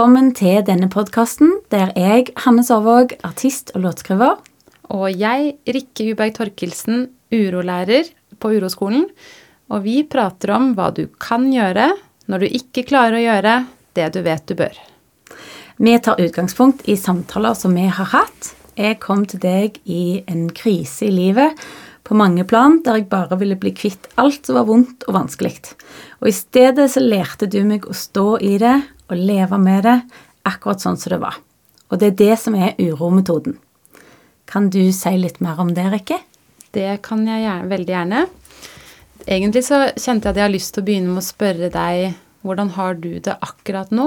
velkommen til denne podkasten der jeg, Hanne Sørvåg, artist og låtskriver, Og jeg, Rikke Huberg Torkelsen, urolærer på Uroskolen. Og vi prater om hva du kan gjøre når du ikke klarer å gjøre det du vet du bør. Vi tar utgangspunkt i samtaler som vi har hatt. Jeg kom til deg i en krise i livet på mange plan, der jeg bare ville bli kvitt alt som var vondt og vanskelig. Og i stedet så lærte du meg å stå i det og leve med det akkurat sånn som det var. Og det er det som er urometoden. Kan du si litt mer om det, Rikke? Det kan jeg gjerne, veldig gjerne. Egentlig så kjente jeg at jeg har lyst til å begynne med å spørre deg hvordan har du det akkurat nå?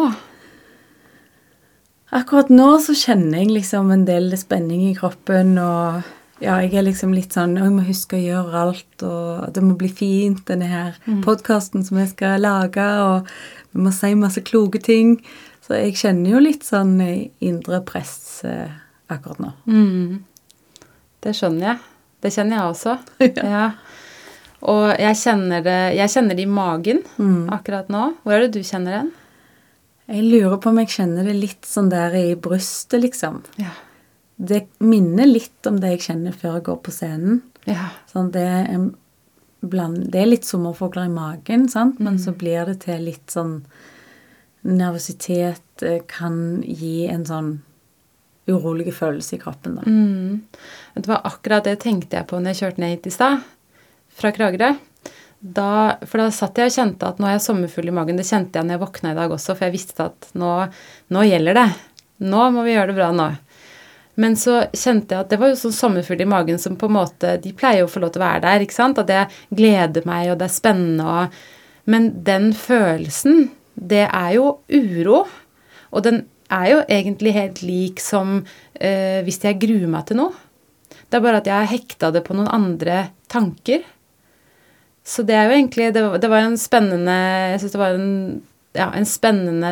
Akkurat nå så kjenner jeg liksom en del spenning i kroppen, og ja, jeg er liksom litt sånn Jeg må huske å gjøre alt, og det må bli fint, denne her mm. podkasten som jeg skal lage, og vi må si masse kloke ting. Så jeg kjenner jo litt sånn indre press eh, akkurat nå. Mm. Det skjønner jeg. Det kjenner jeg også. ja. ja. Og jeg kjenner, det, jeg kjenner det i magen mm. akkurat nå. Hvor er det du kjenner den? Jeg lurer på om jeg kjenner det litt sånn der i brystet, liksom. Ja. Det minner litt om det jeg kjenner før jeg går på scenen. Ja. Sånn, det, er bland, det er litt sommerfugler i magen, sant? men mm. så blir det til litt sånn Nervøsitet eh, kan gi en sånn urolige følelse i kroppen. Da. Mm. Det var akkurat det tenkte jeg på når jeg kjørte ned hit i stad, fra Kragerø. Da, for da satt jeg og kjente at nå er jeg sommerfugl i magen. Det kjente jeg når jeg våkna i dag også, for jeg visste at nå, nå gjelder det. Nå må vi gjøre det bra nå. Men så kjente jeg at det var jo sånn sommerfugl i magen som på en måte De pleier jo å få lov til å være der, ikke sant? At jeg gleder meg, og det er spennende og Men den følelsen, det er jo uro. Og den er jo egentlig helt lik som eh, hvis jeg gruer meg til noe. Det er bare at jeg har hekta det på noen andre tanker. Så det er jo egentlig Det, det var en spennende Jeg syns det var en, ja, en spennende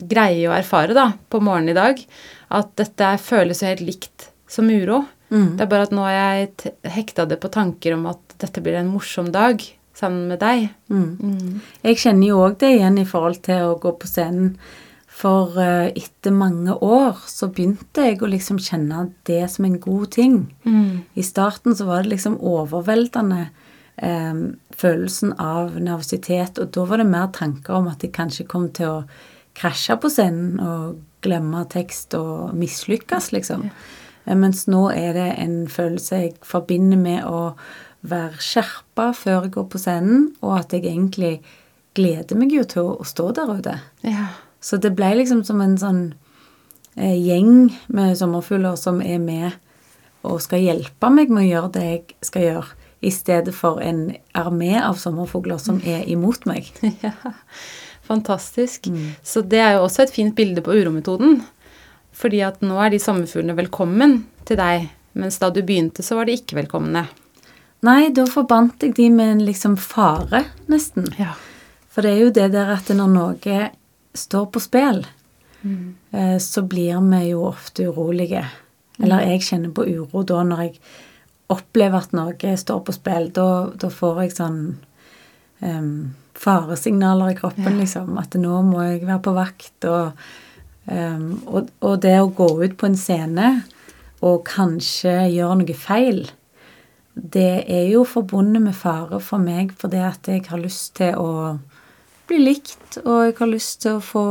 greie å erfare da, på morgenen i dag. At dette føles jo helt likt som uro. Mm. Det er bare at nå har jeg hekta det på tanker om at dette blir en morsom dag sammen med deg. Mm. Mm. Jeg kjenner jo òg det igjen i forhold til å gå på scenen. For uh, etter mange år så begynte jeg å liksom kjenne det som en god ting. Mm. I starten så var det liksom overveldende um, følelsen av nervøsitet, og da var det mer tanker om at jeg kanskje kom til å krasje på scenen og glemme tekst og mislykkes, liksom. Uh, mens nå er det en følelse jeg forbinder med å være skjerpa før jeg går på scenen, og at jeg egentlig gleder meg jo til å stå der ute. Ja. Så det ble liksom som en sånn eh, gjeng med sommerfugler som er med og skal hjelpe meg med å gjøre det jeg skal gjøre, i stedet for en armé av sommerfugler som er imot meg. Ja, fantastisk. Mm. Så det er jo også et fint bilde på urometoden. Fordi at nå er de sommerfuglene velkommen til deg, mens da du begynte, så var de ikke velkomne. Nei, da forbandt jeg de med en liksom fare, nesten. Ja. For det er jo det der at når noe står på spill, mm. Eh, så blir vi jo ofte urolige. Eller mm. jeg kjenner på uro da når jeg opplever at noe står på spill. Da, da får jeg sånn um, faresignaler i kroppen, ja. liksom. At nå må jeg være på vakt. Og, um, og, og, det å gå ut på en scene og kanskje gjøre noe feil, det er jo forbundet med fare for meg fordi at jeg har lyst til å bli likt, og jeg har lyst til å få,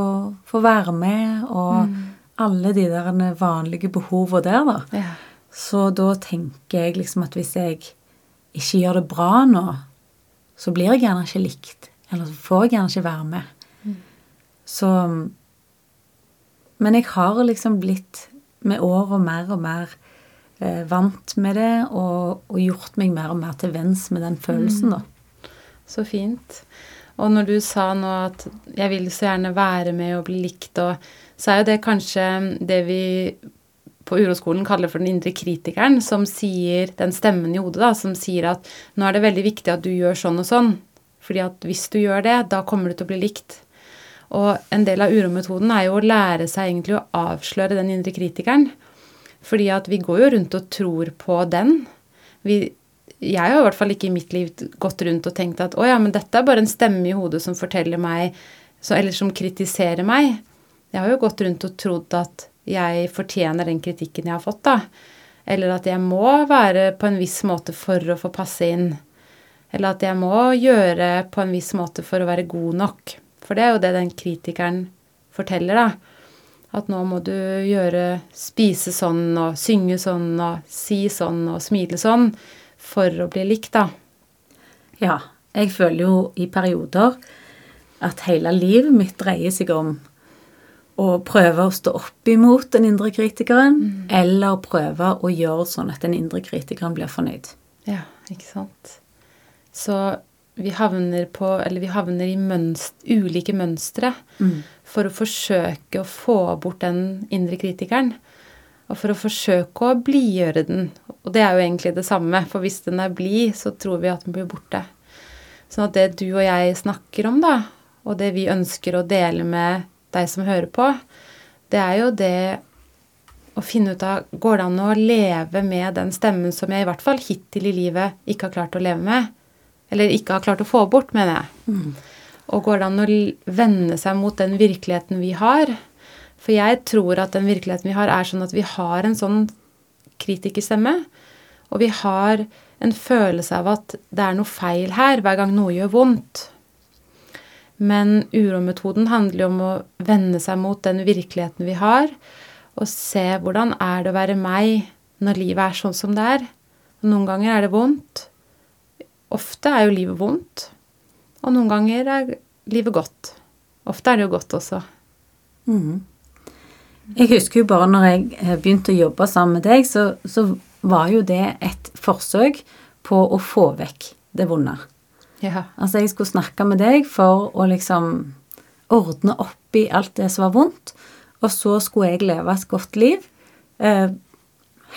få være med, og mm. alle de der vanlige behovene der, da. Ja. Så da tenker jeg liksom at hvis jeg ikke gjør det bra nå, så blir jeg gjerne ikke likt. Eller så får jeg gjerne ikke være med. Mm. Så Men jeg har liksom blitt med året mer og mer eh, vant med det, og, og, gjort meg mer og mer til venns med den følelsen, mm. da. Så fint. Og når du sa nå at 'jeg vil så gjerne være med og bli likt', og så er jo det kanskje det vi på uroskolen kaller for den indre kritikeren, som sier den stemmen i hodet, da, som sier at nå er det veldig viktig at du gjør sånn og sånn. Fordi at hvis du gjør det, da kommer du til å bli likt. Og en del av urometoden er jo å lære seg egentlig å avsløre den indre kritikeren. Fordi at vi går jo rundt og tror på den. Vi jeg har i hvert fall ikke i mitt liv gått rundt og tenkt at å ja, men dette er bare en stemme i hodet som forteller meg så, eller som kritiserer meg. Jeg har jo gått rundt og trodd at jeg fortjener den kritikken jeg har fått, da. Eller at jeg må være på en viss måte for å få passe inn. Eller at jeg må gjøre på en viss måte for å være god nok. For det er jo det den kritikeren forteller, da. At nå må du gjøre spise sånn og synge sånn og si sånn og smile sånn for å bli likt, da. Ja. Jeg føler jo i perioder at hele livet mitt dreier seg om å prøve å stå opp imot den indre kritikeren, mm. eller prøve å gjøre sånn at den indre kritikeren blir fornøyd. Ja, ikke sant. Så vi havner på Eller vi havner i mønst, ulike mønstre mm. for å forsøke å få bort den indre kritikeren. Og for å forsøke å blidgjøre den. Og det er jo egentlig det samme, for hvis den er blid, så tror vi at den blir borte. Sånn at det du og jeg snakker om, da, og det vi ønsker å dele med deg som hører på, det er jo det å finne ut av Går det an å leve med den stemmen som jeg i hvert fall hittil i livet ikke har klart å leve med? Eller ikke har klart å få bort, mener jeg. Mm. Og går det an å vende seg mot den virkeligheten vi har? For jeg tror at den virkeligheten vi har, er sånn at vi har en sånn kritikerstemme. Og vi har en følelse av at det er noe feil her hver gang noe gjør vondt. Men urometoden handler jo om å vende seg mot den virkeligheten vi har, og se hvordan er det å være meg når livet er sånn som det er. Noen ganger er det vondt, Ofte er jo livet vondt, og noen ganger er livet godt. Ofte er det jo godt også. Mm. Jeg husker jo bare når jeg eh, begynte å jobbe sammen med deg, så, så var jo det et forsøk på å få vekk det vonde. Ja. Altså, jeg skulle snakke med deg for å liksom ordne opp i alt det som var vondt, og så skulle jeg leve et godt liv. Eh,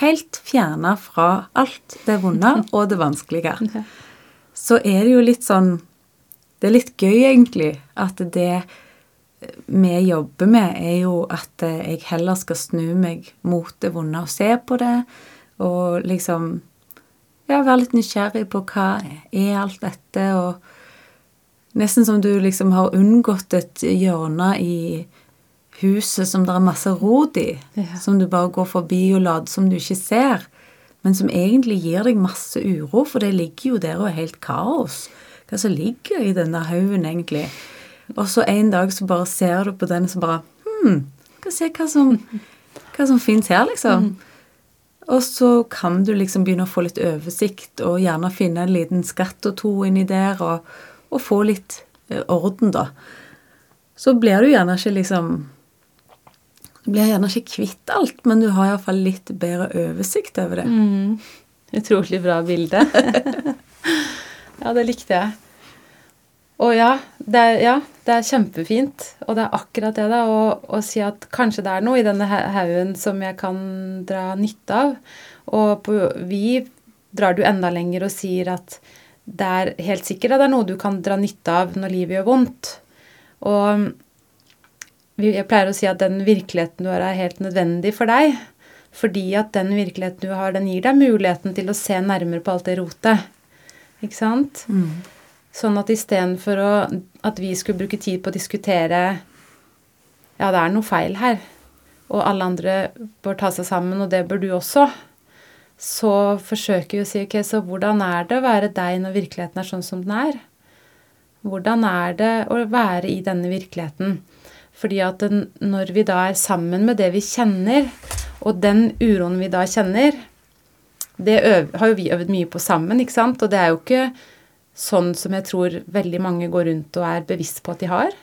helt fjerna fra alt det vonde og det vanskelige. Så er det jo litt sånn Det er litt gøy, egentlig, at det vi jobber med, er jo at jeg heller skal snu meg mot det vonde og se på det, og liksom ja, være litt nysgjerrig på hva er alt dette, og nesten som du liksom har unngått et hjørne i huset som det er masse rot i, ja. som du bare går forbi og later som du ikke ser men som egentlig gir deg masse uro, for det ligger jo der og er helt kaos. Hva som ligger i denne haugen, egentlig? Og så en dag så bare ser du på den så bare Hm, skal se hva som, hva som fins her, liksom. Mm. Og så kan du liksom begynne å få litt oversikt, og gjerne finne en liten skatt og to inni der, og, og få litt eh, orden, da. Så blir du gjerne ikke liksom blir gjerne ikke kvitt alt, men du har iallfall litt bedre oversikt over det. Mm. Utrolig bra bilde. ja, det likte jeg. Og ja det, er, ja det, er, kjempefint. Og det er akkurat det, da, å, å, si at kanskje det er noe i denne haugen som jeg kan dra nytte av. Og på, vi drar du enda lenger og sier at det er helt sikkert at det er noe du kan dra nytte av når livet gjør vondt. Og jeg pleier å si at den virkeligheten du har, er helt nødvendig for deg. Fordi at den virkeligheten du har, den gir deg muligheten til å se nærmere på alt det rotet. Ikke sant? Mm. Sånn at istedenfor at vi skulle bruke tid på å diskutere Ja, det er noe feil her, og alle andre bør ta seg sammen, og det bør du også, så forsøker vi å si ok, så hvordan er det å være deg når virkeligheten er sånn som den er? Hvordan er det å være i denne virkeligheten? Fordi at den, når vi da er sammen med det vi kjenner, og den uroen vi da kjenner, det øv, har jo vi øvd mye på sammen, ikke sant? Og det er jo ikke sånn som jeg tror veldig mange går rundt og er bevisst på at de har.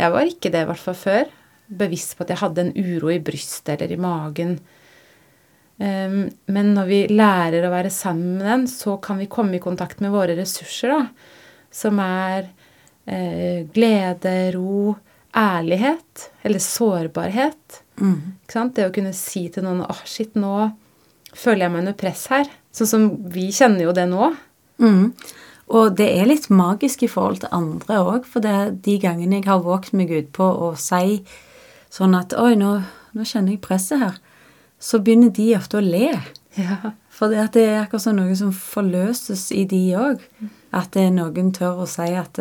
Jeg var ikke det, i hvert fall før. Bevisst på at jeg hadde en uro i brystet eller i magen. Um, men når vi lærer å være sammen med den, så kan vi komme i kontakt med våre ressurser, da. Som er eh, glede, ro, ærlighet, eller sårbarhet. Mm. Det å kunne si til noen åh, oh, shit, nå føler jeg meg under press her. Sånn som vi kjenner jo det nå. Mm. Og det er litt magisk i forhold til andre òg, for det er de gangene jeg har våget meg ut på å si sånn at Oi, nå, nå kjenner jeg presset her. Så begynner de ofte å le. Ja. For det, det er akkurat som noe som forløses i de òg. At noen tør å si at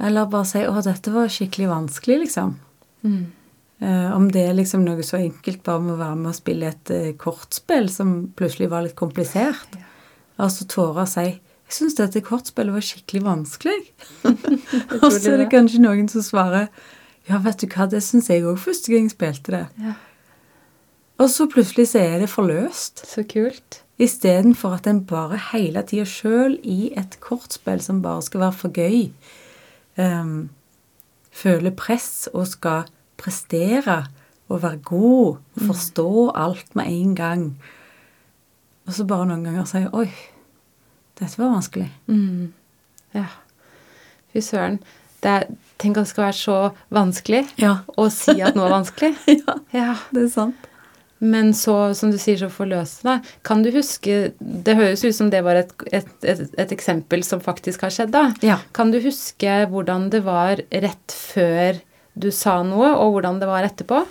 Eller bare si 'Å, dette var skikkelig vanskelig', liksom. Mm. Eh, om det er liksom noe så enkelt bare med å være med og spille et eh, kortspill som plutselig var litt komplisert. Altså tåre å si 'Jeg syns dette kortspillet var skikkelig vanskelig'. og så er det kanskje noen som svarer 'Ja, vet du hva, det syns jeg òg første gang jeg spilte det'. Ja. Og så plutselig så er det forløst. Så kult. Istedenfor at en bare hele tida sjøl i et kortspill som bare skal være for gøy, um, føler press og skal prestere og være god og forstå alt med en gang. Og så bare noen ganger sier 'oi, dette var vanskelig'. Mm. Ja. Fy søren. Tenk at det skal være så vanskelig Ja. å si at noe er vanskelig. ja, Ja. det er sant. Men så, som du sier, så forløsende. Kan du huske Det høres ut som det var et, et, et, et eksempel som faktisk har skjedd, da. Ja. Kan du huske hvordan det var rett før du sa noe, og hvordan det var etterpå?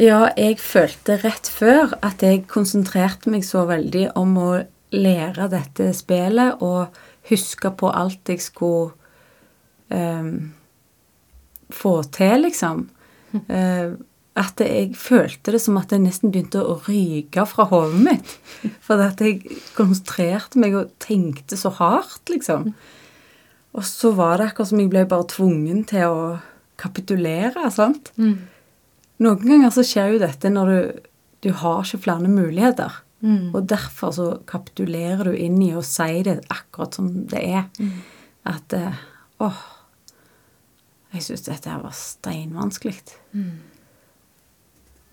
Ja, jeg følte rett før at jeg konsentrerte meg så veldig om å lære dette spillet og huske på alt jeg skulle um, få til, liksom. Eh, at jeg følte det som at jeg nesten begynte å ryke fra hodet mitt. For at jeg konsentrerte meg og tenkte så hardt, liksom. Og så var det akkurat som jeg ble bare tvungen til å kapitulere. sant? Noen ganger så skjer jo dette når du, du har ikke flere muligheter. Og derfor så kapitulerer du inn i å si det akkurat som det er. At eh, åh, jeg syns dette her var steinvanskelig.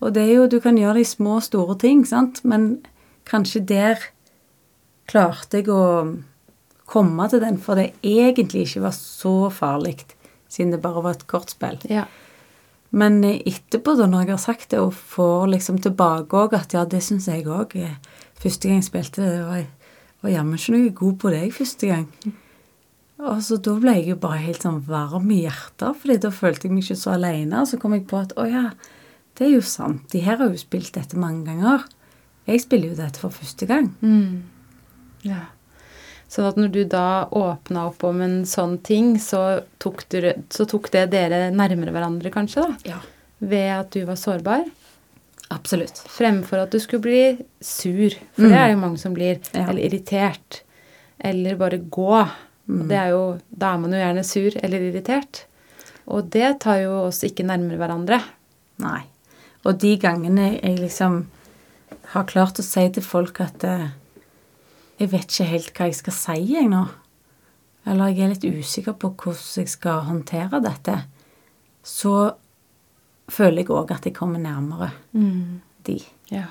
Og det er jo, du kan gjøre det i små og store ting, sant? men kanskje der klarte jeg å komme til den, for det egentlig ikke var så farlig, siden det bare var et kortspill. Ja. Men eh, etterpå, da, når jeg har sagt det, og får liksom tilbake òg at ja, det syns jeg òg Første gang jeg spilte det, var, var jammen ikke noe god på det jeg første gang. Og så da ble jeg jo bare helt sånn varm i hjertet, fordi da følte jeg meg ikke så alene. Og så kom jeg på at å ja, det er jo sant. De her har jo spilt dette mange ganger. Jeg spiller jo dette for første gang. ja. Sånn at når du da åpna opp om en sånn ting, så tok, du, så tok det dere nærmere hverandre, kanskje, da? Ja. Ved at du var sårbar? Absolutt. Fremfor at du skulle bli sur, for det er jo mange som blir. Ja. Eller irritert. Eller bare gå. Og det er jo, da er man jo gjerne sur eller irritert. Og det tar jo oss ikke nærmere hverandre. Nei. Og de gangene jeg liksom har klart å si til folk at eh, jeg vet ikke helt hva jeg skal si jeg nå, eller jeg er litt usikker på hvordan jeg skal håndtere dette, så føler jeg òg at jeg kommer nærmere de. Ja.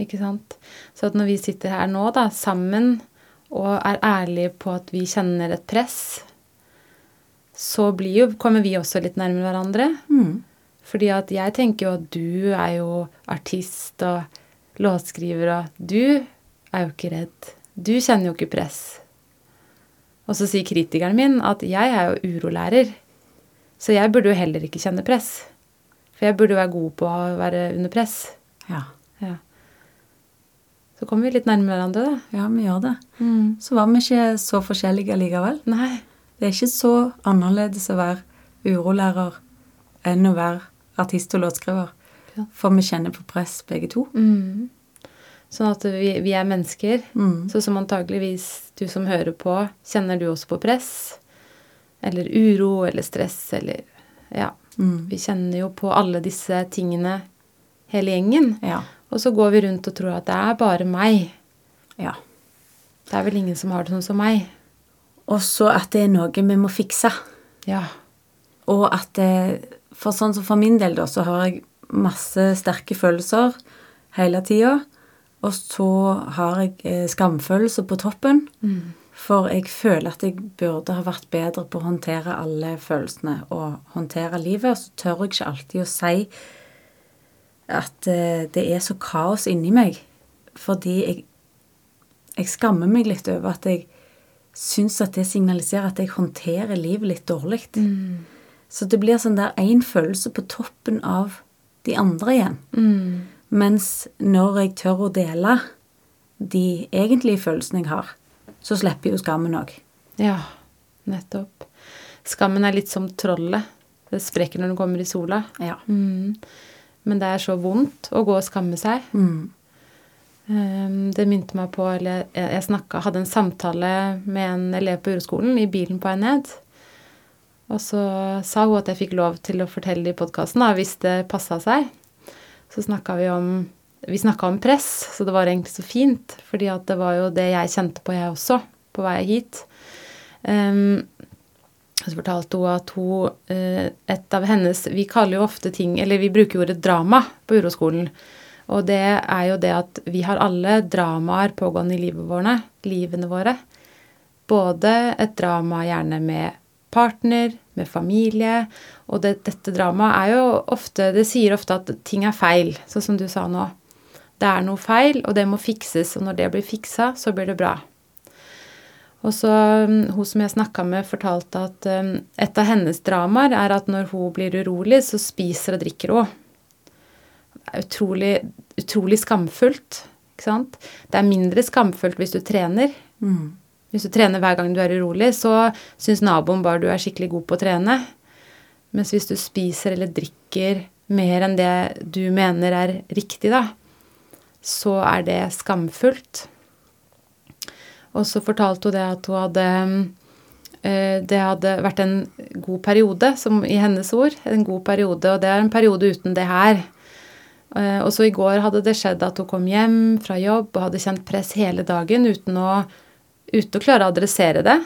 Ikke sant? Så at når vi sitter her nå, da, sammen, og er ærlige på at vi kjenner et press, så blir jo, kommer vi også litt nærmere hverandre. Mm. Fordi at jeg tenker jo at du er jo artist og låtskriver, og du er jo ikke redd. Du kjenner jo ikke press. Og så sier kritikeren min at jeg er jo urolærer, så jeg burde jo heller ikke kjenne press. For jeg burde jo være god på å være under press. Ja. Ja. Så kommer vi litt nærmere hverandre, da. ja, vi gjør det. Så var vi ikke så forskjellige likevel. Nei. Det er ikke så annerledes å være urolærer enn å være artist og låtskriver. Ja. For vi kjenner på press, begge to. Sånn at vi, vi er mennesker. Mm. Så som antageligvis du som hører på, kjenner du også på press. Eller uro eller stress eller Ja. Mm. Vi kjenner jo på alle disse tingene, hele gjengen. Ja. Og så går vi rundt og tror at det er bare meg. ja. Det er vel ingen som har det sånn som meg. Og så at det er noe vi må fikse. Ja. Og at det, For sånn som for min del, da, så har jeg masse sterke følelser hele tida. Og så har jeg eh, skamfølelse på toppen. For jeg føler at jeg burde ha vært bedre på å håndtere alle følelsene og håndtere livet. Og så tør jeg ikke alltid å si at eh, det er så kaos inni meg. Fordi jeg, jeg skammer meg litt over at jeg syns at det signaliserer at jeg håndterer livet litt dårlig. Så det blir sånn der én følelse på toppen av de andre igjen. Mens når jeg tør å dele de egentlige følelsene jeg har, så slipper jo skammen òg. Ja, nettopp. Skammen er litt som trollet. Det sprekker når den kommer i sola. Ja. Mm. Men det er så vondt å gå og skamme seg. Mm. Um, det minte meg på eller Jeg, jeg snakket, hadde en samtale med en elev på uroskolen i bilen på vei ned. Og så sa hun at jeg fikk lov til å fortelle det i podkasten hvis det passa seg. Så snakka vi om Vi snakka om press, så det var egentlig så fint. fordi at det var jo det jeg kjente på, jeg også, på vei hit. Um, så fortalte hun at hun eh, Et av hennes Vi kaller jo ofte ting Eller vi bruker jo ordet drama på uroskolen. Og det er jo det at vi har alle dramaer pågående i livet våre, livene våre. Både et drama gjerne med partner, med familie. Og det, dette dramaet er jo ofte Det sier ofte at ting er feil, sånn som du sa nå. Det er noe feil, og det må fikses. Og når det blir fiksa, så blir det bra. Og så um, Hun som jeg snakka med, fortalte at um, et av hennes dramaer er at når hun blir urolig, så spiser og drikker hun. Det er utrolig, utrolig skamfullt. ikke sant? Det er mindre skamfullt hvis du trener. Mm. Hvis du trener hver gang du er urolig, så syns naboen bare du er skikkelig god på å trene. Mens hvis du spiser eller drikker mer enn det du mener er riktig, da, så er det skamfullt. Og så fortalte hun det at hun hadde eh, Det hadde vært en god periode, som i hennes ord. En god periode, og det er en periode uten det her. Eh, og så i går hadde det skjedd at hun kom hjem fra jobb og hadde kjent press hele dagen uten å, uten å klare å adressere det.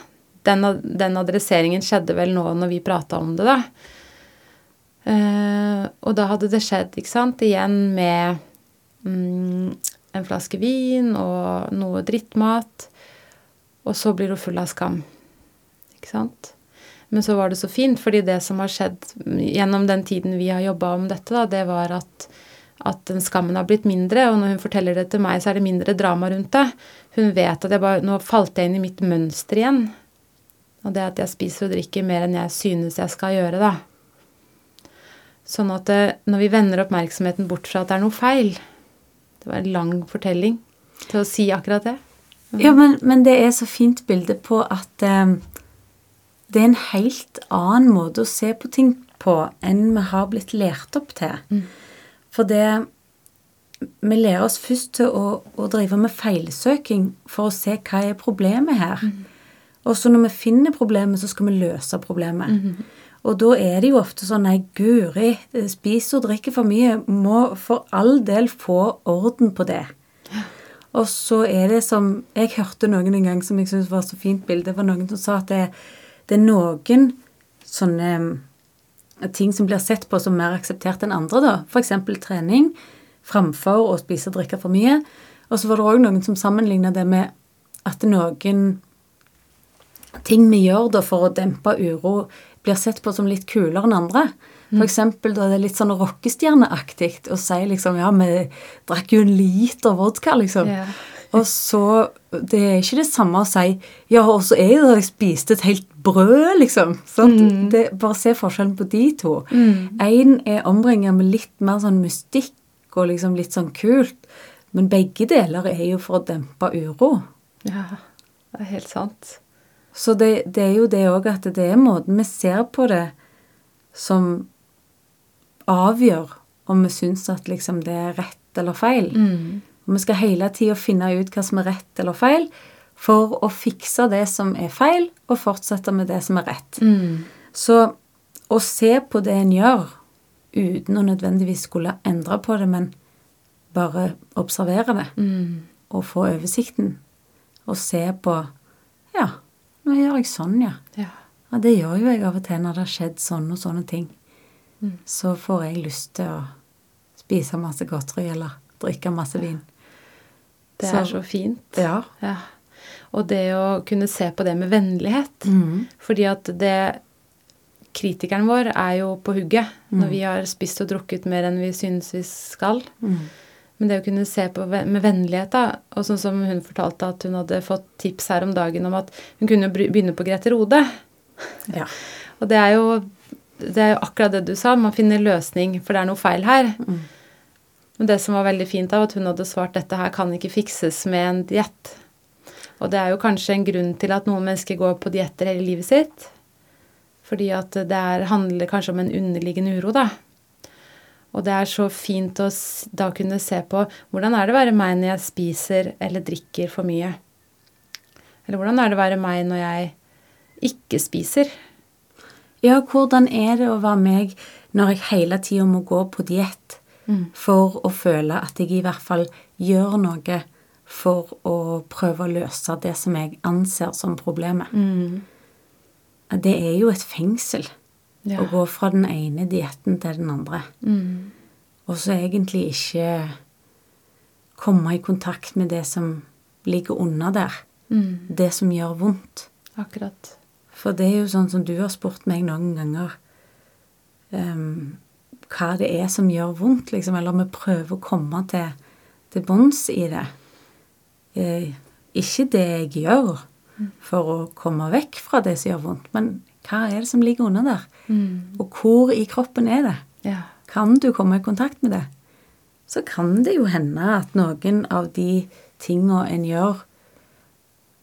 Den, den adresseringen skjedde vel nå når vi prata om det, da. Uh, og da hadde det skjedd, ikke sant, igjen med mm, en flaske vin og noe drittmat. Og så blir hun full av skam. Ikke sant? Men så var det så fint, fordi det som har skjedd gjennom den tiden vi har jobba om dette, da, det var at, at den skammen har blitt mindre. Og når hun forteller det til meg, så er det mindre drama rundt det. Hun vet at jeg bare Nå falt jeg inn i mitt mønster igjen. Og det at jeg spiser og drikker mer enn jeg synes jeg skal gjøre, da. Sånn at det, når vi vender oppmerksomheten bort fra at det er noe feil Det var en lang fortelling til å si akkurat det. Ja, men, men, det er så fint bilde på at eh, det er en helt annen måte å se på ting på enn vi har blitt lært opp til. Mm. For det Vi lærer oss først til å, å, drive med feilsøking for å se hva er problemet her. Mm. Og så når vi finner problemet, så skal vi løse problemet. Mm. Og da er det jo ofte sånn Nei, guri, spiser og drikker for mye. Må for all del få orden på det. Og så er det som Jeg hørte noen en gang som jeg syntes var så fint bilde. Det var noen som sa at det, det, er noen sånne eh, ting som blir sett på som mer akseptert enn andre. da. F.eks. trening framfor å spise og drikke for mye. Og så var det òg noen som sammenligna det med at noen ting vi gjør da for å dempe uro, blir sett på som litt kulere enn andre. Mm. eksempel da det er litt sånn rockestjerneaktig å si liksom Ja, vi drakk jo en liter vodka, liksom. Yeah. og så Det er ikke det samme å si Ja, og så er det da jeg spiste et helt brød, liksom. Mm. Det, bare se forskjellen på de to. Én mm. er omringa med litt mer sånn mystikk og liksom litt sånn kult. Men begge deler er jo for å dempe uro. Ja, det er helt sant. Så det, det er jo det òg at det er måten vi ser på det som avgjør om vi syns at liksom det er rett eller feil. Mm. Og vi skal hele tida finne ut hva som er rett eller feil, for å fikse det som er feil, og fortsette med det som er rett. Mm. Så å se på det en gjør, uten å nødvendigvis skulle endre på det, men bare observere det mm. og få oversikten, og se på Ja, nå gjør jeg sånn, ja. ja. ja. Det gjør jo jeg av og til når det har skjedd sånne og sånne ting. Mm. Så får jeg lyst til å spise masse godteri eller drikke masse vin. Det er så, så fint. Ja. ja. Og det å kunne se på det med vennlighet. Mm. Fordi at det Kritikeren vår er jo på hugget mm. når vi har spist og drukket mer enn vi synes vi skal. Mm. Men det å kunne se på med vennlighet, da, og sånn som hun fortalte at hun hadde fått tips her om dagen om at hun kunne begynne på Grete Rode. Ja. og det er jo det er jo akkurat det du sa, man finner løsning, for det er noe feil her. Mm. Men det som var veldig fint, av at hun hadde svart dette her kan ikke fikses med en diett. Og det er jo kanskje en grunn til at noen mennesker går på dietter hele livet sitt. Fordi at det er, handler kanskje om en underliggende uro, da. Og det er så fint å da kunne se på hvordan er det å være meg når jeg spiser eller drikker for mye? Eller hvordan er det å være meg når jeg ikke spiser? Ja, hvordan er det å være meg når jeg hele tida må gå på diett mm. for å føle at jeg i hvert fall gjør noe for å prøve å løse det som jeg anser som problemet? Mm. Det er jo et fengsel. Ja. Å gå fra den ene dietten til den andre. Mm. Og så egentlig ikke komme i kontakt med det som ligger under der. Mm. Det som gjør vondt. Akkurat. For det er jo sånn som du har spurt meg noen ganger um, Hva det er som gjør vondt, liksom. Eller vi prøver å komme til, til bunns i det. Eh, ikke det jeg gjør. For å komme vekk fra det som gjør vondt, men hva er det som ligger under der? Mm. Og hvor i kroppen er det? Ja. Kan du komme i kontakt med det? Så kan det jo hende at noen av de tinga en gjør,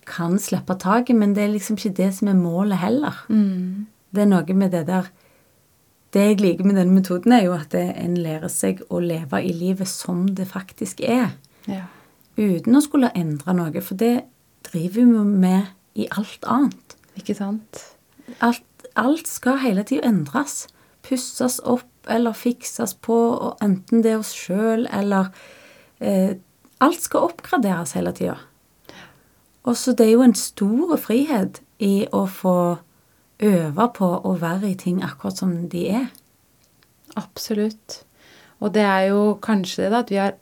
kan slippe taket, men det er liksom ikke det som er målet heller. Mm. Det er noe med det der Det jeg liker med denne metoden, er jo at en lærer seg å leve i livet som det faktisk er. Ja. Uten å skulle endre noe, for det driver vi med i alt annet. Ikke sant? Alt, alt skal hele tida endres. Pusses opp eller fikses på, og enten det er oss sjøl eller eh, Alt skal oppgraderes hele tida. Og så det er jo en stor frihet i å få øve på å være i ting akkurat som de er. Absolutt. Og det er jo kanskje det da, at vi har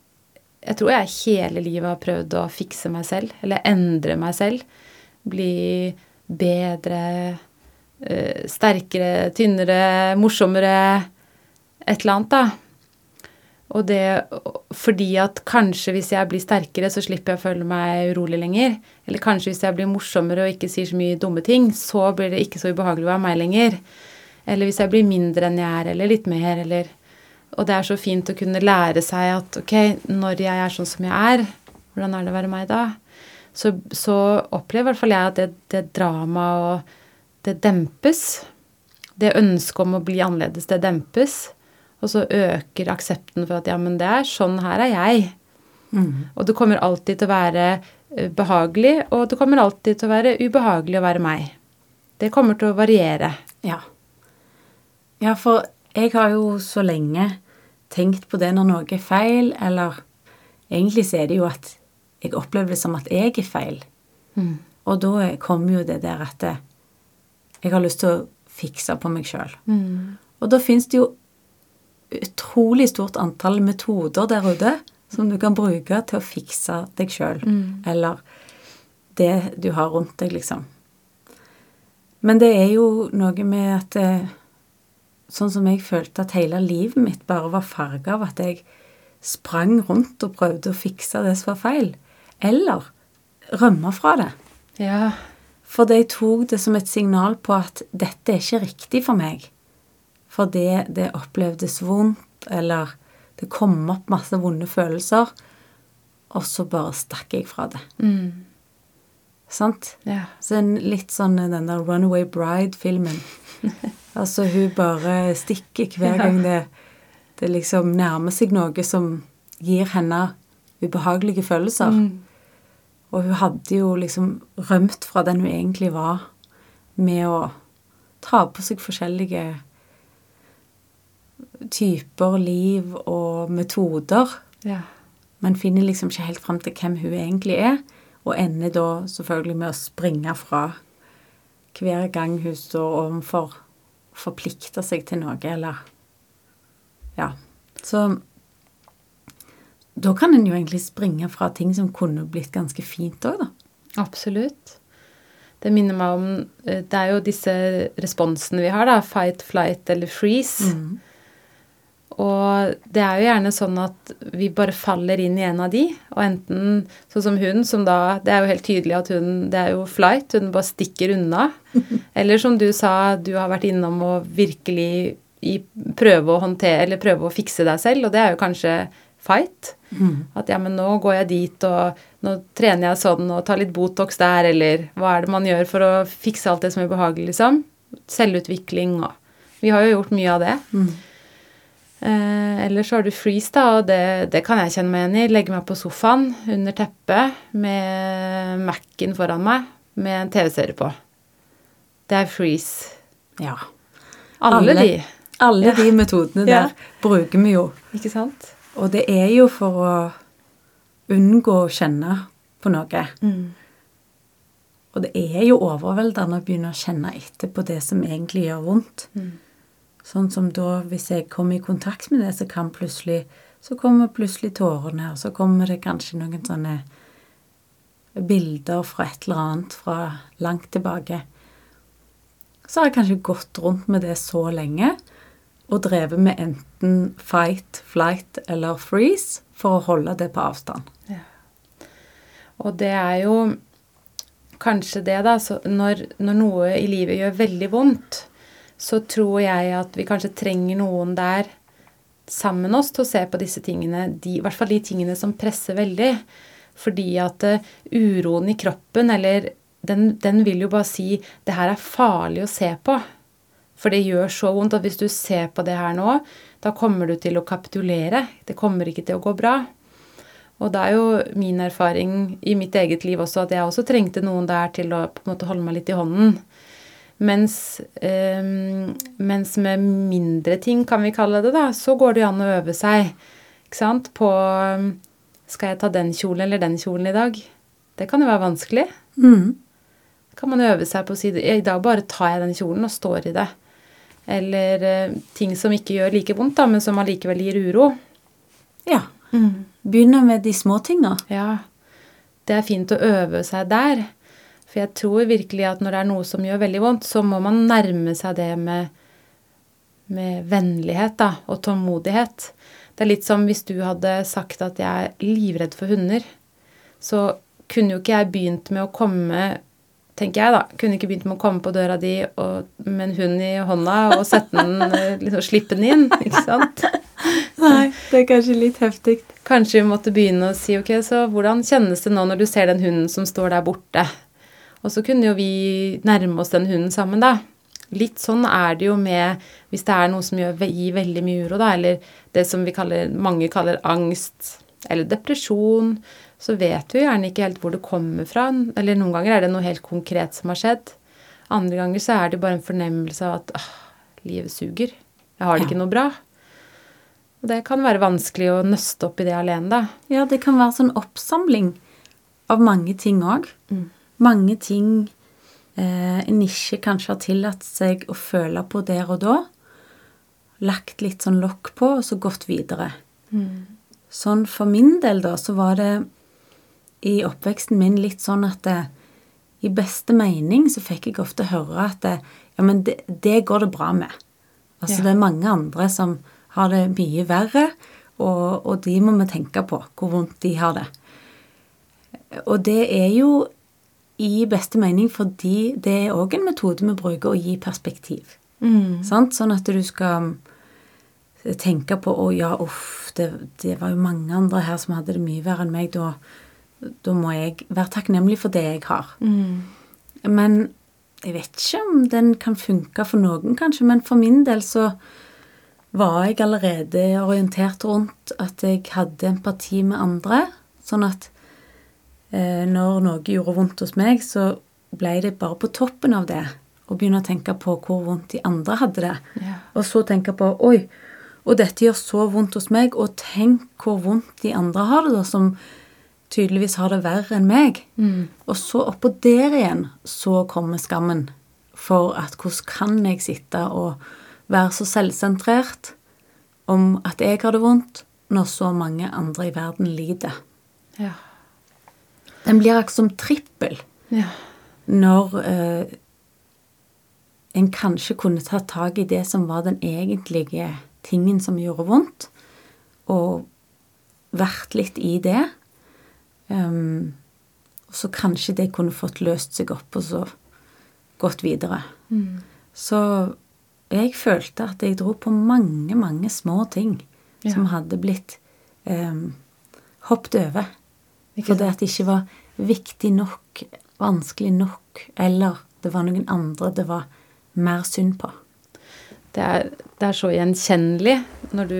Jeg tror jeg hele livet har prøvd å fikse meg selv, eller endre meg selv. Bli bedre, Eh, sterkere, tynnere, morsommere Et eller annet, da. Og det fordi at kanskje hvis jeg blir sterkere, så slipper jeg å føle meg urolig lenger. Eller kanskje hvis jeg blir morsommere og ikke sier så mye dumme ting, så blir det ikke så ubehagelig å være meg lenger. Eller hvis jeg blir mindre enn jeg er, eller litt mer, eller Og det er så fint å kunne lære seg at ok, når jeg er sånn som jeg er, hvordan er det å være meg da? Så, så opplever i hvert fall jeg at det, det dramaet og det dempes. Det ønsket om å bli annerledes, det dempes. Og så øker aksepten for at ja, men det er sånn her er jeg. Mm. Og det kommer alltid til å være eh, behagelig, og det kommer alltid til å være ubehagelig å være meg. Det kommer til å variere. Ja. Ja, for jeg har jo så lenge tenkt på det når noe er feil, eller egentlig så er det jo at jeg opplever det som at jeg er feil. Mm. Og da kommer jo det der at jeg har lyst til å fikse på meg sjøl. Mm. Og da fins det jo utrolig stort antall metoder der ute som du kan bruke til å fikse deg sjøl. Mm. Eller det du har rundt deg, liksom. Men det er jo noe med at eh, Sånn som jeg følte at hele livet mitt bare var farga av at jeg sprang rundt og prøvde å fikse det som var feil. Eller rømme fra det. Ja. Fordi jeg tok det som et signal på at dette er ikke riktig for meg. Fordi det opplevdes vondt, eller det kom opp masse vonde følelser. Og så bare stakk jeg fra det. Mm. Sant? Ja. Så en litt sånn den der Runaway Bride-filmen. altså, hun bare stikker hver gang det, det liksom nærmer seg noe som gir henne ubehagelige følelser. Mm. Og hun hadde jo liksom rømt fra den hun egentlig var, med å ta på seg forskjellige typer liv og metoder. Ja. Men finner liksom ikke helt fram til hvem hun egentlig er, og ender da selvfølgelig med å springe fra hver gang hun står overfor forplikter seg til noe, eller Ja. Så da kan en jo egentlig springe fra ting som kunne blitt ganske fint òg, da. Absolutt. Det minner meg om eh, Det er jo disse responsene vi har, da. Fight, flight eller freeze. Mm. Og det er jo gjerne sånn at vi bare faller inn i en av de. Og enten sånn som hun, som da Det er jo helt tydelig at hun Det er jo flight, hun bare stikker unna. Eller som du sa, du har vært innom å virkelig i, prøve å håndtere Eller prøve å fikse deg selv, og det er jo kanskje fight. Mm. At ja, men nå går jeg dit, og nå trener jeg sånn, og tar litt Botox der, eller hva er det man gjør for å fikse alt det som er ubehagelig, liksom? Selvutvikling og Vi har jo gjort mye av det. Mm. Eh, eller så har du freeze, da, og det, det kan jeg kjenne meg igjen i. Legge meg på sofaen under teppet med Mac-en foran meg med en TV-serie på. Det er freeze. Ja. Alle, Alle. de. Alle Ja. de metodene Ja. der bruker vi jo. Ikke sant? Og det er jo for å unngå å kjenne på noe. Og det er jo overveldende å begynne å kjenne etter på det som egentlig gjør vondt. Sånn som da, hvis jeg kommer i kontakt med det, så kan plutselig Så kommer plutselig tårene, og så kommer det kanskje noen sånne bilder fra et eller annet fra langt tilbake. Så har jeg kanskje gått rundt med det så lenge og drevet med enten fight, flight eller freeze for å holde det på avstand. Ja. Og det er jo kanskje det, da. Når, når noe i livet gjør veldig vondt, så tror jeg at vi kanskje trenger noen der sammen med oss til å se på disse tingene. De, I hvert fall de tingene som presser veldig. Fordi at uh, uroen i kroppen, eller den, den vil jo bare si det her er farlig å se på. For det gjør så vondt at hvis du ser på det her nå, da kommer du til å kapitulere. Det kommer ikke til å gå bra. Og det er jo min erfaring i mitt eget liv også at jeg også trengte noen der til å på en måte holde meg litt i hånden. Mens, eh, mens med mindre ting, kan vi kalle det, da, så går det jo an å øve seg ikke sant? på Skal jeg ta den kjolen eller den kjolen i dag? Det kan jo være vanskelig. Mm. kan man øve seg på å si I dag bare tar jeg den kjolen og står i det. Eller eh, ting som ikke gjør like vondt, da, men som allikevel gir uro. Ja. Begynne med de små tinga. Ja, det er fint å øve seg der. For jeg tror virkelig at når det er noe som gjør veldig vondt, så må man nærme seg det med, med vennlighet da, og tålmodighet. Det er litt som hvis du hadde sagt at jeg er livredd for hunder. Så kunne jo ikke jeg begynt med å komme tenker jeg da, kunne ikke begynt med å komme på døra di og, med en hund i hånda og sette den, eh, liksom slippe den inn, ikke sant? Nei, det er kanskje litt heftig. Kanskje vi måtte begynne å si ok, så hvordan kjennes det nå når du ser den hunden som står der borte? Og så kunne jo vi nærme oss den hunden sammen, da. Litt sånn er det jo med hvis det er noe som gir veldig mye uro, da, eller det som vi kaller, mange kaller angst eller depresjon, så vet vi gjerne ikke helt hvor det kommer fra. Eller noen ganger er det noe helt konkret som har skjedd. Andre ganger så er det bare en fornemmelse av at åh, livet suger. Jeg har det Ja. ikke noe bra. Og det kan være vanskelig å nøste opp i det alene, da. Ja, det kan være sånn oppsamling av mange ting òg. Mm. Mange ting eh, en ikke kanskje har tillatt seg å føle på der og da. Lagt litt sånn lokk på, og så gått videre. Sånn for min del, da, så var det i oppveksten min litt sånn at det, i beste mening så fikk jeg ofte høre at det, ja, men det, det går det bra med. Altså Ja. det er mange andre som har det mye verre, og, og de må vi tenke på, hvor vondt de har det. Og det er jo i beste mening fordi det er òg en metode vi bruker å gi perspektiv. Sant? Sånn at du skal tenke på å ja, uff, det, det var jo mange andre her som hadde det mye verre enn meg. Da, da må jeg være takknemlig for det jeg har. Men jeg vet ikke om den kan funke for noen, kanskje. Men for min del så var jeg allerede orientert rundt at jeg hadde empati med andre. Sånn at når noe gjorde vondt hos meg, så ble det bare på toppen av det å begynne å tenke på hvor vondt de andre hadde det. Ja. Og så tenke på Oi, og dette gjør så vondt hos meg, og tenk hvor vondt de andre har det, da, som tydeligvis har det verre enn meg. Og så oppå der igjen så kommer skammen for at hvordan kan jeg sitte og være så selvsentrert om at jeg har det vondt, når så mange andre i verden lider. Ja. Den blir akkurat som trippel ja. når eh, en kanskje kunne ta tak i det som var den egentlige tingen som gjorde vondt, og vært litt i det. Um, og så kanskje det kunne fått løst seg opp og så gått videre. Så jeg følte at jeg dro på mange, mange små ting Ja. som hadde blitt um, hoppet over. Fordi at det ikke var viktig nok, vanskelig nok, eller det var noen andre det var mer synd på. Det er, det er, så gjenkjennelig når du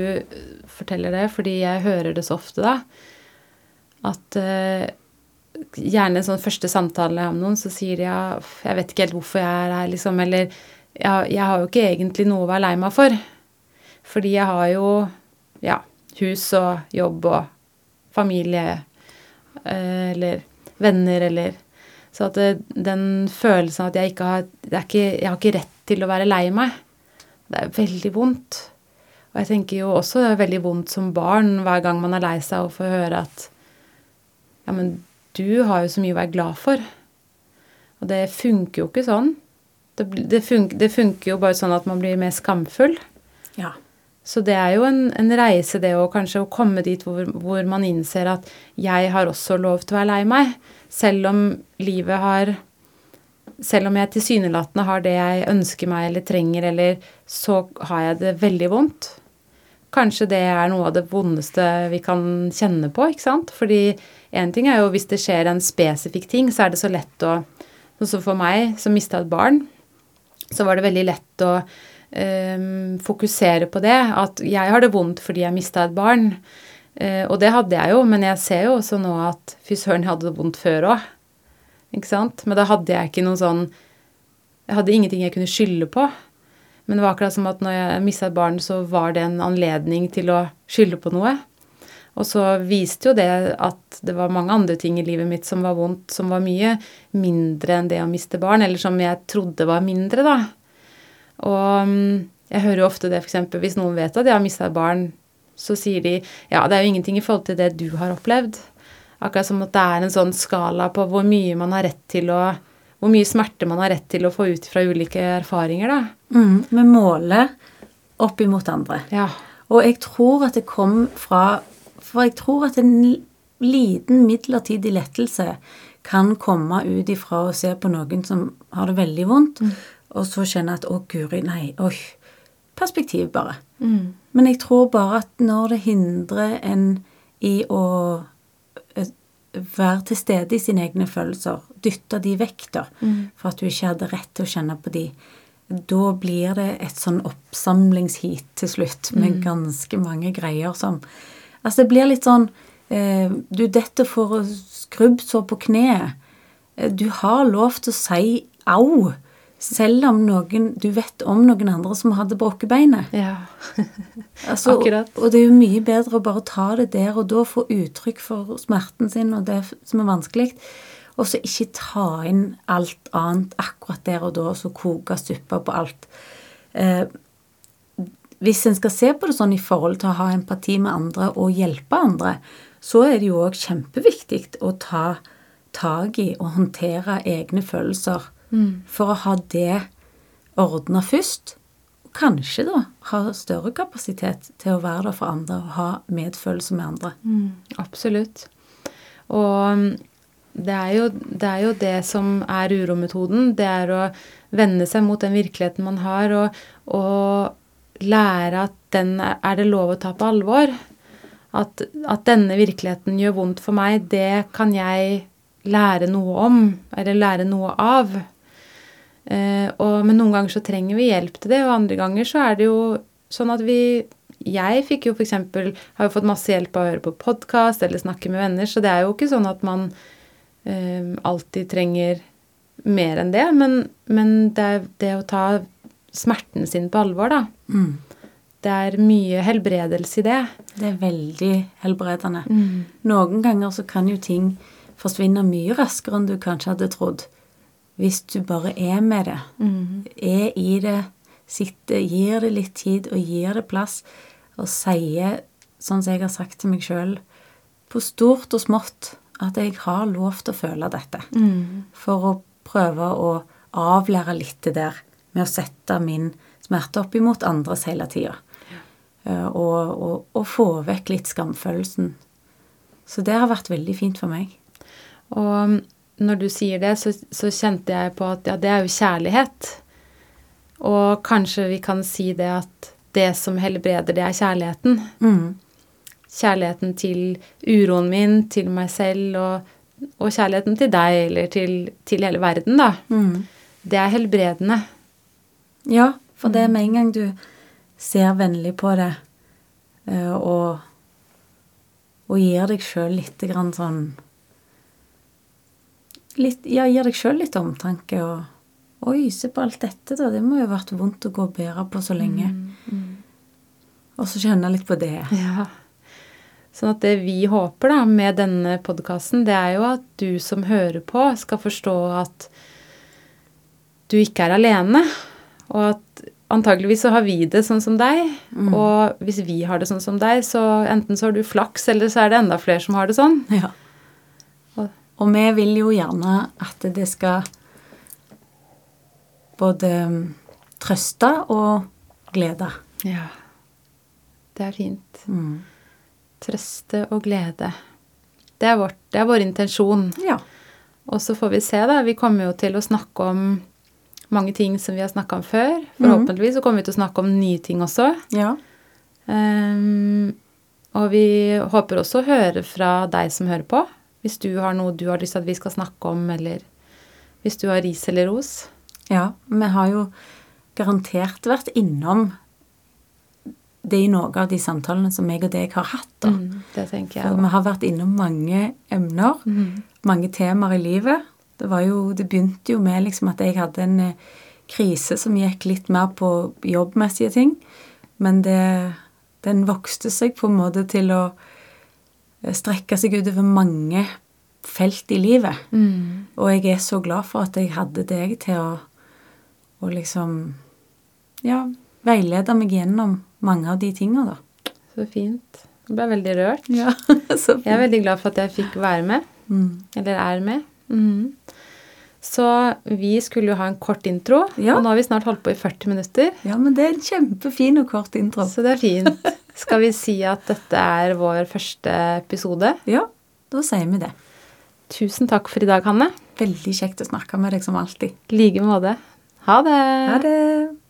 forteller det, fordi jeg hører det så ofte da. At uh, gjerne sånn første samtale med noen, så sier de ja, jeg vet ikke helt hvorfor jeg er her, liksom. Eller ja, jeg har jo ikke egentlig noe å være lei meg for. Fordi jeg har jo ja, hus og jobb og familie uh, eller venner eller Så at det, den følelsen at jeg ikke har ikke, Jeg har ikke rett til å være lei meg. Det er veldig vondt. Og jeg tenker jo også det er veldig vondt som barn hver gang man er lei seg og får høre at Ja, men du har jo så mye å være glad for. Og det funker jo ikke sånn. Det, det, funker, det funker, jo bare sånn at man blir mer skamfull. Ja. Så det er jo en, en reise, det å kanskje å komme dit hvor, hvor, man innser at jeg har også lov til å være lei meg. Selv om livet har Selv om jeg tilsynelatende har det jeg ønsker meg eller trenger, eller så har jeg det veldig vondt. Kanskje det er noe av det vondeste vi kan kjenne på, ikke sant? Fordi én ting er jo hvis det skjer en spesifikk ting, så er det så lett å Sånn som for meg, som mista et barn, så var det veldig lett å fokusere på det. At jeg har det vondt fordi jeg mista et barn. Uh, og det hadde jeg jo, men jeg ser jo også nå at fy søren, jeg hadde det vondt før òg. Men da hadde jeg ikke noen sånn Jeg hadde ingenting jeg kunne skylde på. Men det var akkurat som at når jeg mista et barn, så var det en anledning til å skylde på noe. Og så viste jo det at det var mange andre ting i livet mitt som var vondt, som var mye mindre enn det å miste barn, eller som jeg trodde var mindre, da. Og mm, jeg hører jo ofte det f.eks. hvis noen vet at jeg har mista et barn, så sier de ja, det er jo ingenting i forhold til det du har opplevd. Akkurat som at det er en sånn skala på hvor mye man har rett til å Hvor mye smerte man har rett til å få ut fra ulike erfaringer, da. Mm, med målet opp imot andre. Ja. Og jeg tror at det kom fra For jeg tror at en liten midlertidig lettelse kan komme ut ifra å se på noen som har det veldig vondt, mm og så kjenne at 'å, guri, nei, oi'. Perspektiv, bare. Mm. Men jeg tror bare at når det hindrer en i å eh, være til stede i sine egne følelser, dytte de vekk, da, mm. for at du ikke hadde rett til å kjenne på de, da blir det et sånn oppsamlingsheat til slutt med mm. ganske mange greier som Altså, det blir litt sånn eh, Du detter for skrubbsår på kneet. Eh, du har lov til å si au selv om noen, du vet om noen andre som hadde brukket beinet. Ja, altså, akkurat. Og det er jo mye bedre å bare ta det der og da, få uttrykk for smerten sin og det som er vanskelig, og så ikke ta inn alt annet akkurat der og da, og så koke suppa på alt. Eh, hvis en skal se på det sånn i forhold til å ha empati med andre og hjelpe andre, så er det jo òg kjempeviktig å ta tak i og håndtere egne følelser Mm. For å ha det ordna først. Og kanskje da ha større kapasitet til å være der for andre og ha medfølelse med andre. Mm, absolutt. Og mm, det er, jo, det er, jo, det som er urometoden. Det er å vende seg mot den virkeligheten man har, og, og lære at den er det lov å ta på alvor. At, at, denne virkeligheten gjør vondt for meg, det kan jeg lære noe om, eller lære noe av. Eh, og, men noen ganger så trenger vi hjelp til det, og andre ganger så er det jo sånn at vi Jeg fikk jo f.eks. har jo fått masse hjelp av å høre på podkast eller snakke med venner, så det er jo ikke sånn at man eh, alltid trenger mer enn det. Men, men det det å ta smerten sin på alvor, da. Mm. Det er mye helbredelse i det. Det er veldig helbredende. Mm. Noen ganger så kan jo ting forsvinne mye raskere enn du kanskje hadde trodd hvis du bare er med det, mm. er i det, sitter, gir det litt tid og gir det plass, og sier, sånn som jeg har sagt til meg sjøl, på stort og smått, at jeg har lov til å føle dette. Mm. For å prøve å avlære litt det der med å sette min smerte opp imot andres hele tida. Ja. Eh, og, og, og, få vekk litt skamfølelsen. Så det har vært veldig fint for meg. Og når du sier det, så, så, kjente jeg på at ja, det er jo kjærlighet. Og kanskje vi kan si det at det som helbreder, det er kjærligheten. Mm. Kjærligheten til uroen min, til meg selv, og, og kjærligheten til deg, eller til, til hele verden, da. Mm. Det er helbredende. Ja, for det er med en gang du ser vennlig på det eh, og, og gir deg sjøl litt grann sånn litt, Ja, gir deg sjøl litt omtanke og Oi, se på alt dette, da. Det må jo ha vært vondt å gå og bære på så lenge. Mm, mm. Og så kjenne litt på det. Ja. Sånn at det vi håper da med denne podkasten, det er jo at du som hører på, skal forstå at du ikke er alene. Og at antageligvis så har vi det sånn som deg. Mm. Og hvis vi har det sånn som deg, så enten så har du flaks, eller så er det enda flere som har det sånn. Ja. Og- vi vil jo gjerne at det skal både mm, trøste og glede. Ja. Det er fint. Mm. Trøste og glede. Det er, vårt, det er vår intensjon. Ja. Og så får vi se, da. Vi kommer jo til å snakke om mange ting som vi har snakka om før. Forhåpentligvis så kommer vi til å snakke om nye ting også. Ja. Um, og vi håper også å høre fra deg som hører på. Hvis du har noe du har lyst til at vi skal snakke om, eller hvis du har ris eller ros. ja. Vi har jo garantert vært innom det i noen av de samtalene som jeg og deg har hatt. da. Mm, det tenker jeg For vi har vært innom mange emner, Mm. mange temaer i livet. Det, var jo, det begynte jo med liksom at jeg hadde en eh, krise som gikk litt mer på jobbmessige ting. Men det, den vokste seg på en måte til å strekke seg utover mange felt i livet. Mm. Og jeg er så glad for at jeg hadde deg til å, å liksom Ja, veilede meg gjennom mange av de tinga, da. Så fint. Jeg ble veldig rørt. Ja, så Jeg er veldig glad for at jeg fikk være med. Mm. Eller er med. Mm. Så vi skulle jo ha en kort intro, Ja. og nå har vi snart holdt på i 40 minutter. Ja, men det er en kjempefin og kort intro. Så det er fint. Skal vi si at dette er vår første episode? Ja, da sier vi det. Tusen takk for i dag, Hanne. Veldig kjekt å snakke med deg som alltid. I like måte. Ha det. Ha det.